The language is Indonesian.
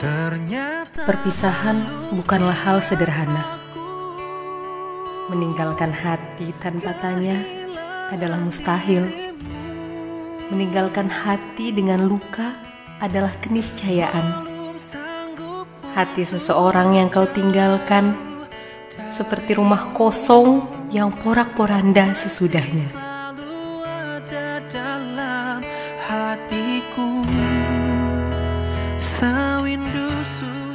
Perpisahan bukanlah hal sederhana. Meninggalkan hati tanpa tanya adalah mustahil. Meninggalkan hati dengan luka adalah keniscayaan. Hati seseorang yang kau tinggalkan seperti rumah kosong yang porak-poranda sesudahnya. Hatiku. rindu you.